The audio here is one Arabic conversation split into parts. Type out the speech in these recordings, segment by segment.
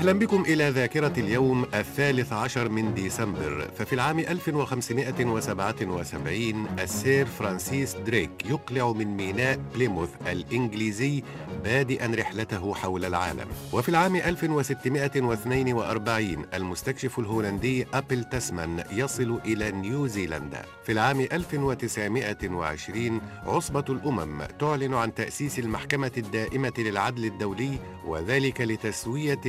أهلا بكم إلى ذاكرة اليوم الثالث عشر من ديسمبر. ففي العام 1577 السير فرانسيس دريك يقلع من ميناء بليموث الإنجليزي بادئا رحلته حول العالم. وفي العام 1642 المستكشف الهولندي أبل تسمان يصل إلى نيوزيلندا. في العام 1920 عصبة الأمم تعلن عن تأسيس المحكمة الدائمة للعدل الدولي وذلك لتسوية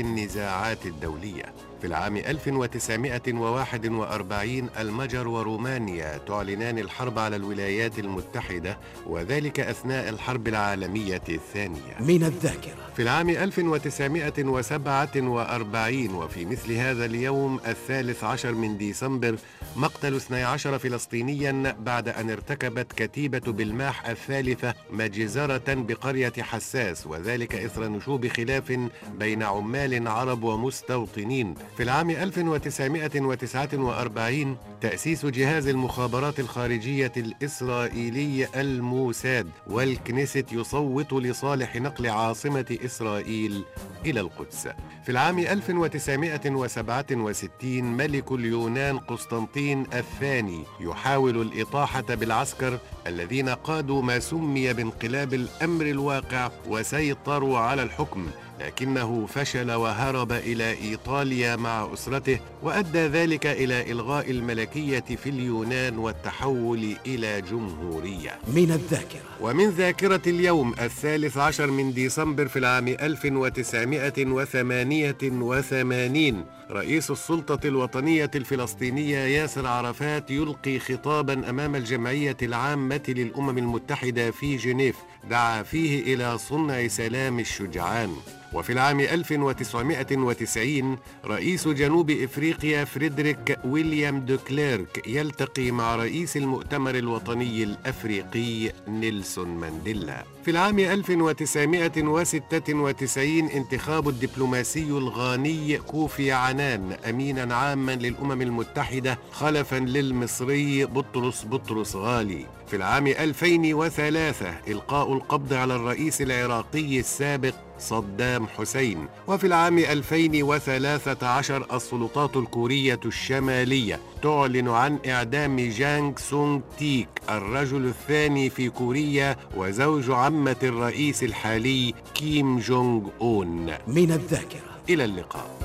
النزاعات الدولية. في العام 1941 المجر ورومانيا تعلنان الحرب على الولايات المتحدة وذلك أثناء الحرب العالمية الثانية. من الذاكرة. في العام 1947 وفي مثل هذا اليوم الثالث عشر من ديسمبر مقتل 12 فلسطينيا بعد أن ارتكبت كتيبة بالماح الثالثة مجزرة بقرية حساس وذلك إثر نشوب خلاف بين عمال عرب ومستوطنين. في العام 1949 تأسيس جهاز المخابرات الخارجية الإسرائيلي الموساد والكنيست يصوت لصالح نقل عاصمة إسرائيل إلى القدس. في العام 1967 ملك اليونان قسطنطين الثاني يحاول الإطاحة بالعسكر الذين قادوا ما سمي بانقلاب الأمر الواقع وسيطروا على الحكم. لكنه فشل وهرب إلى إيطاليا مع أسرته وأدى ذلك إلى إلغاء الملكية في اليونان والتحول إلى جمهورية. من الذاكرة. ومن ذاكرة اليوم الثالث عشر من ديسمبر في العام 1988 رئيس السلطة الوطنية الفلسطينية ياسر عرفات يلقي خطابا أمام الجمعية العامة للأمم المتحدة في جنيف دعا فيه إلى صنع سلام الشجعان. وفي العام 1990 رئيس جنوب إفريقيا فريدريك ويليام دوكليرك يلتقي مع رئيس المؤتمر الوطني الأفريقي نيلسون مانديلا. في العام 1996 انتخاب الدبلوماسي الغاني كوفي عنان أمينا عاما للأمم المتحدة خلفا للمصري بطرس بطرس غالي. في العام 2003 إلقاء القبض على الرئيس العراقي السابق صدام حسين وفي العام 2013 السلطات الكورية الشمالية تعلن عن إعدام جانغ سونغ تيك الرجل الثاني في كوريا وزوج عمة الرئيس الحالي كيم جونغ أون. من الذاكرة. إلى اللقاء.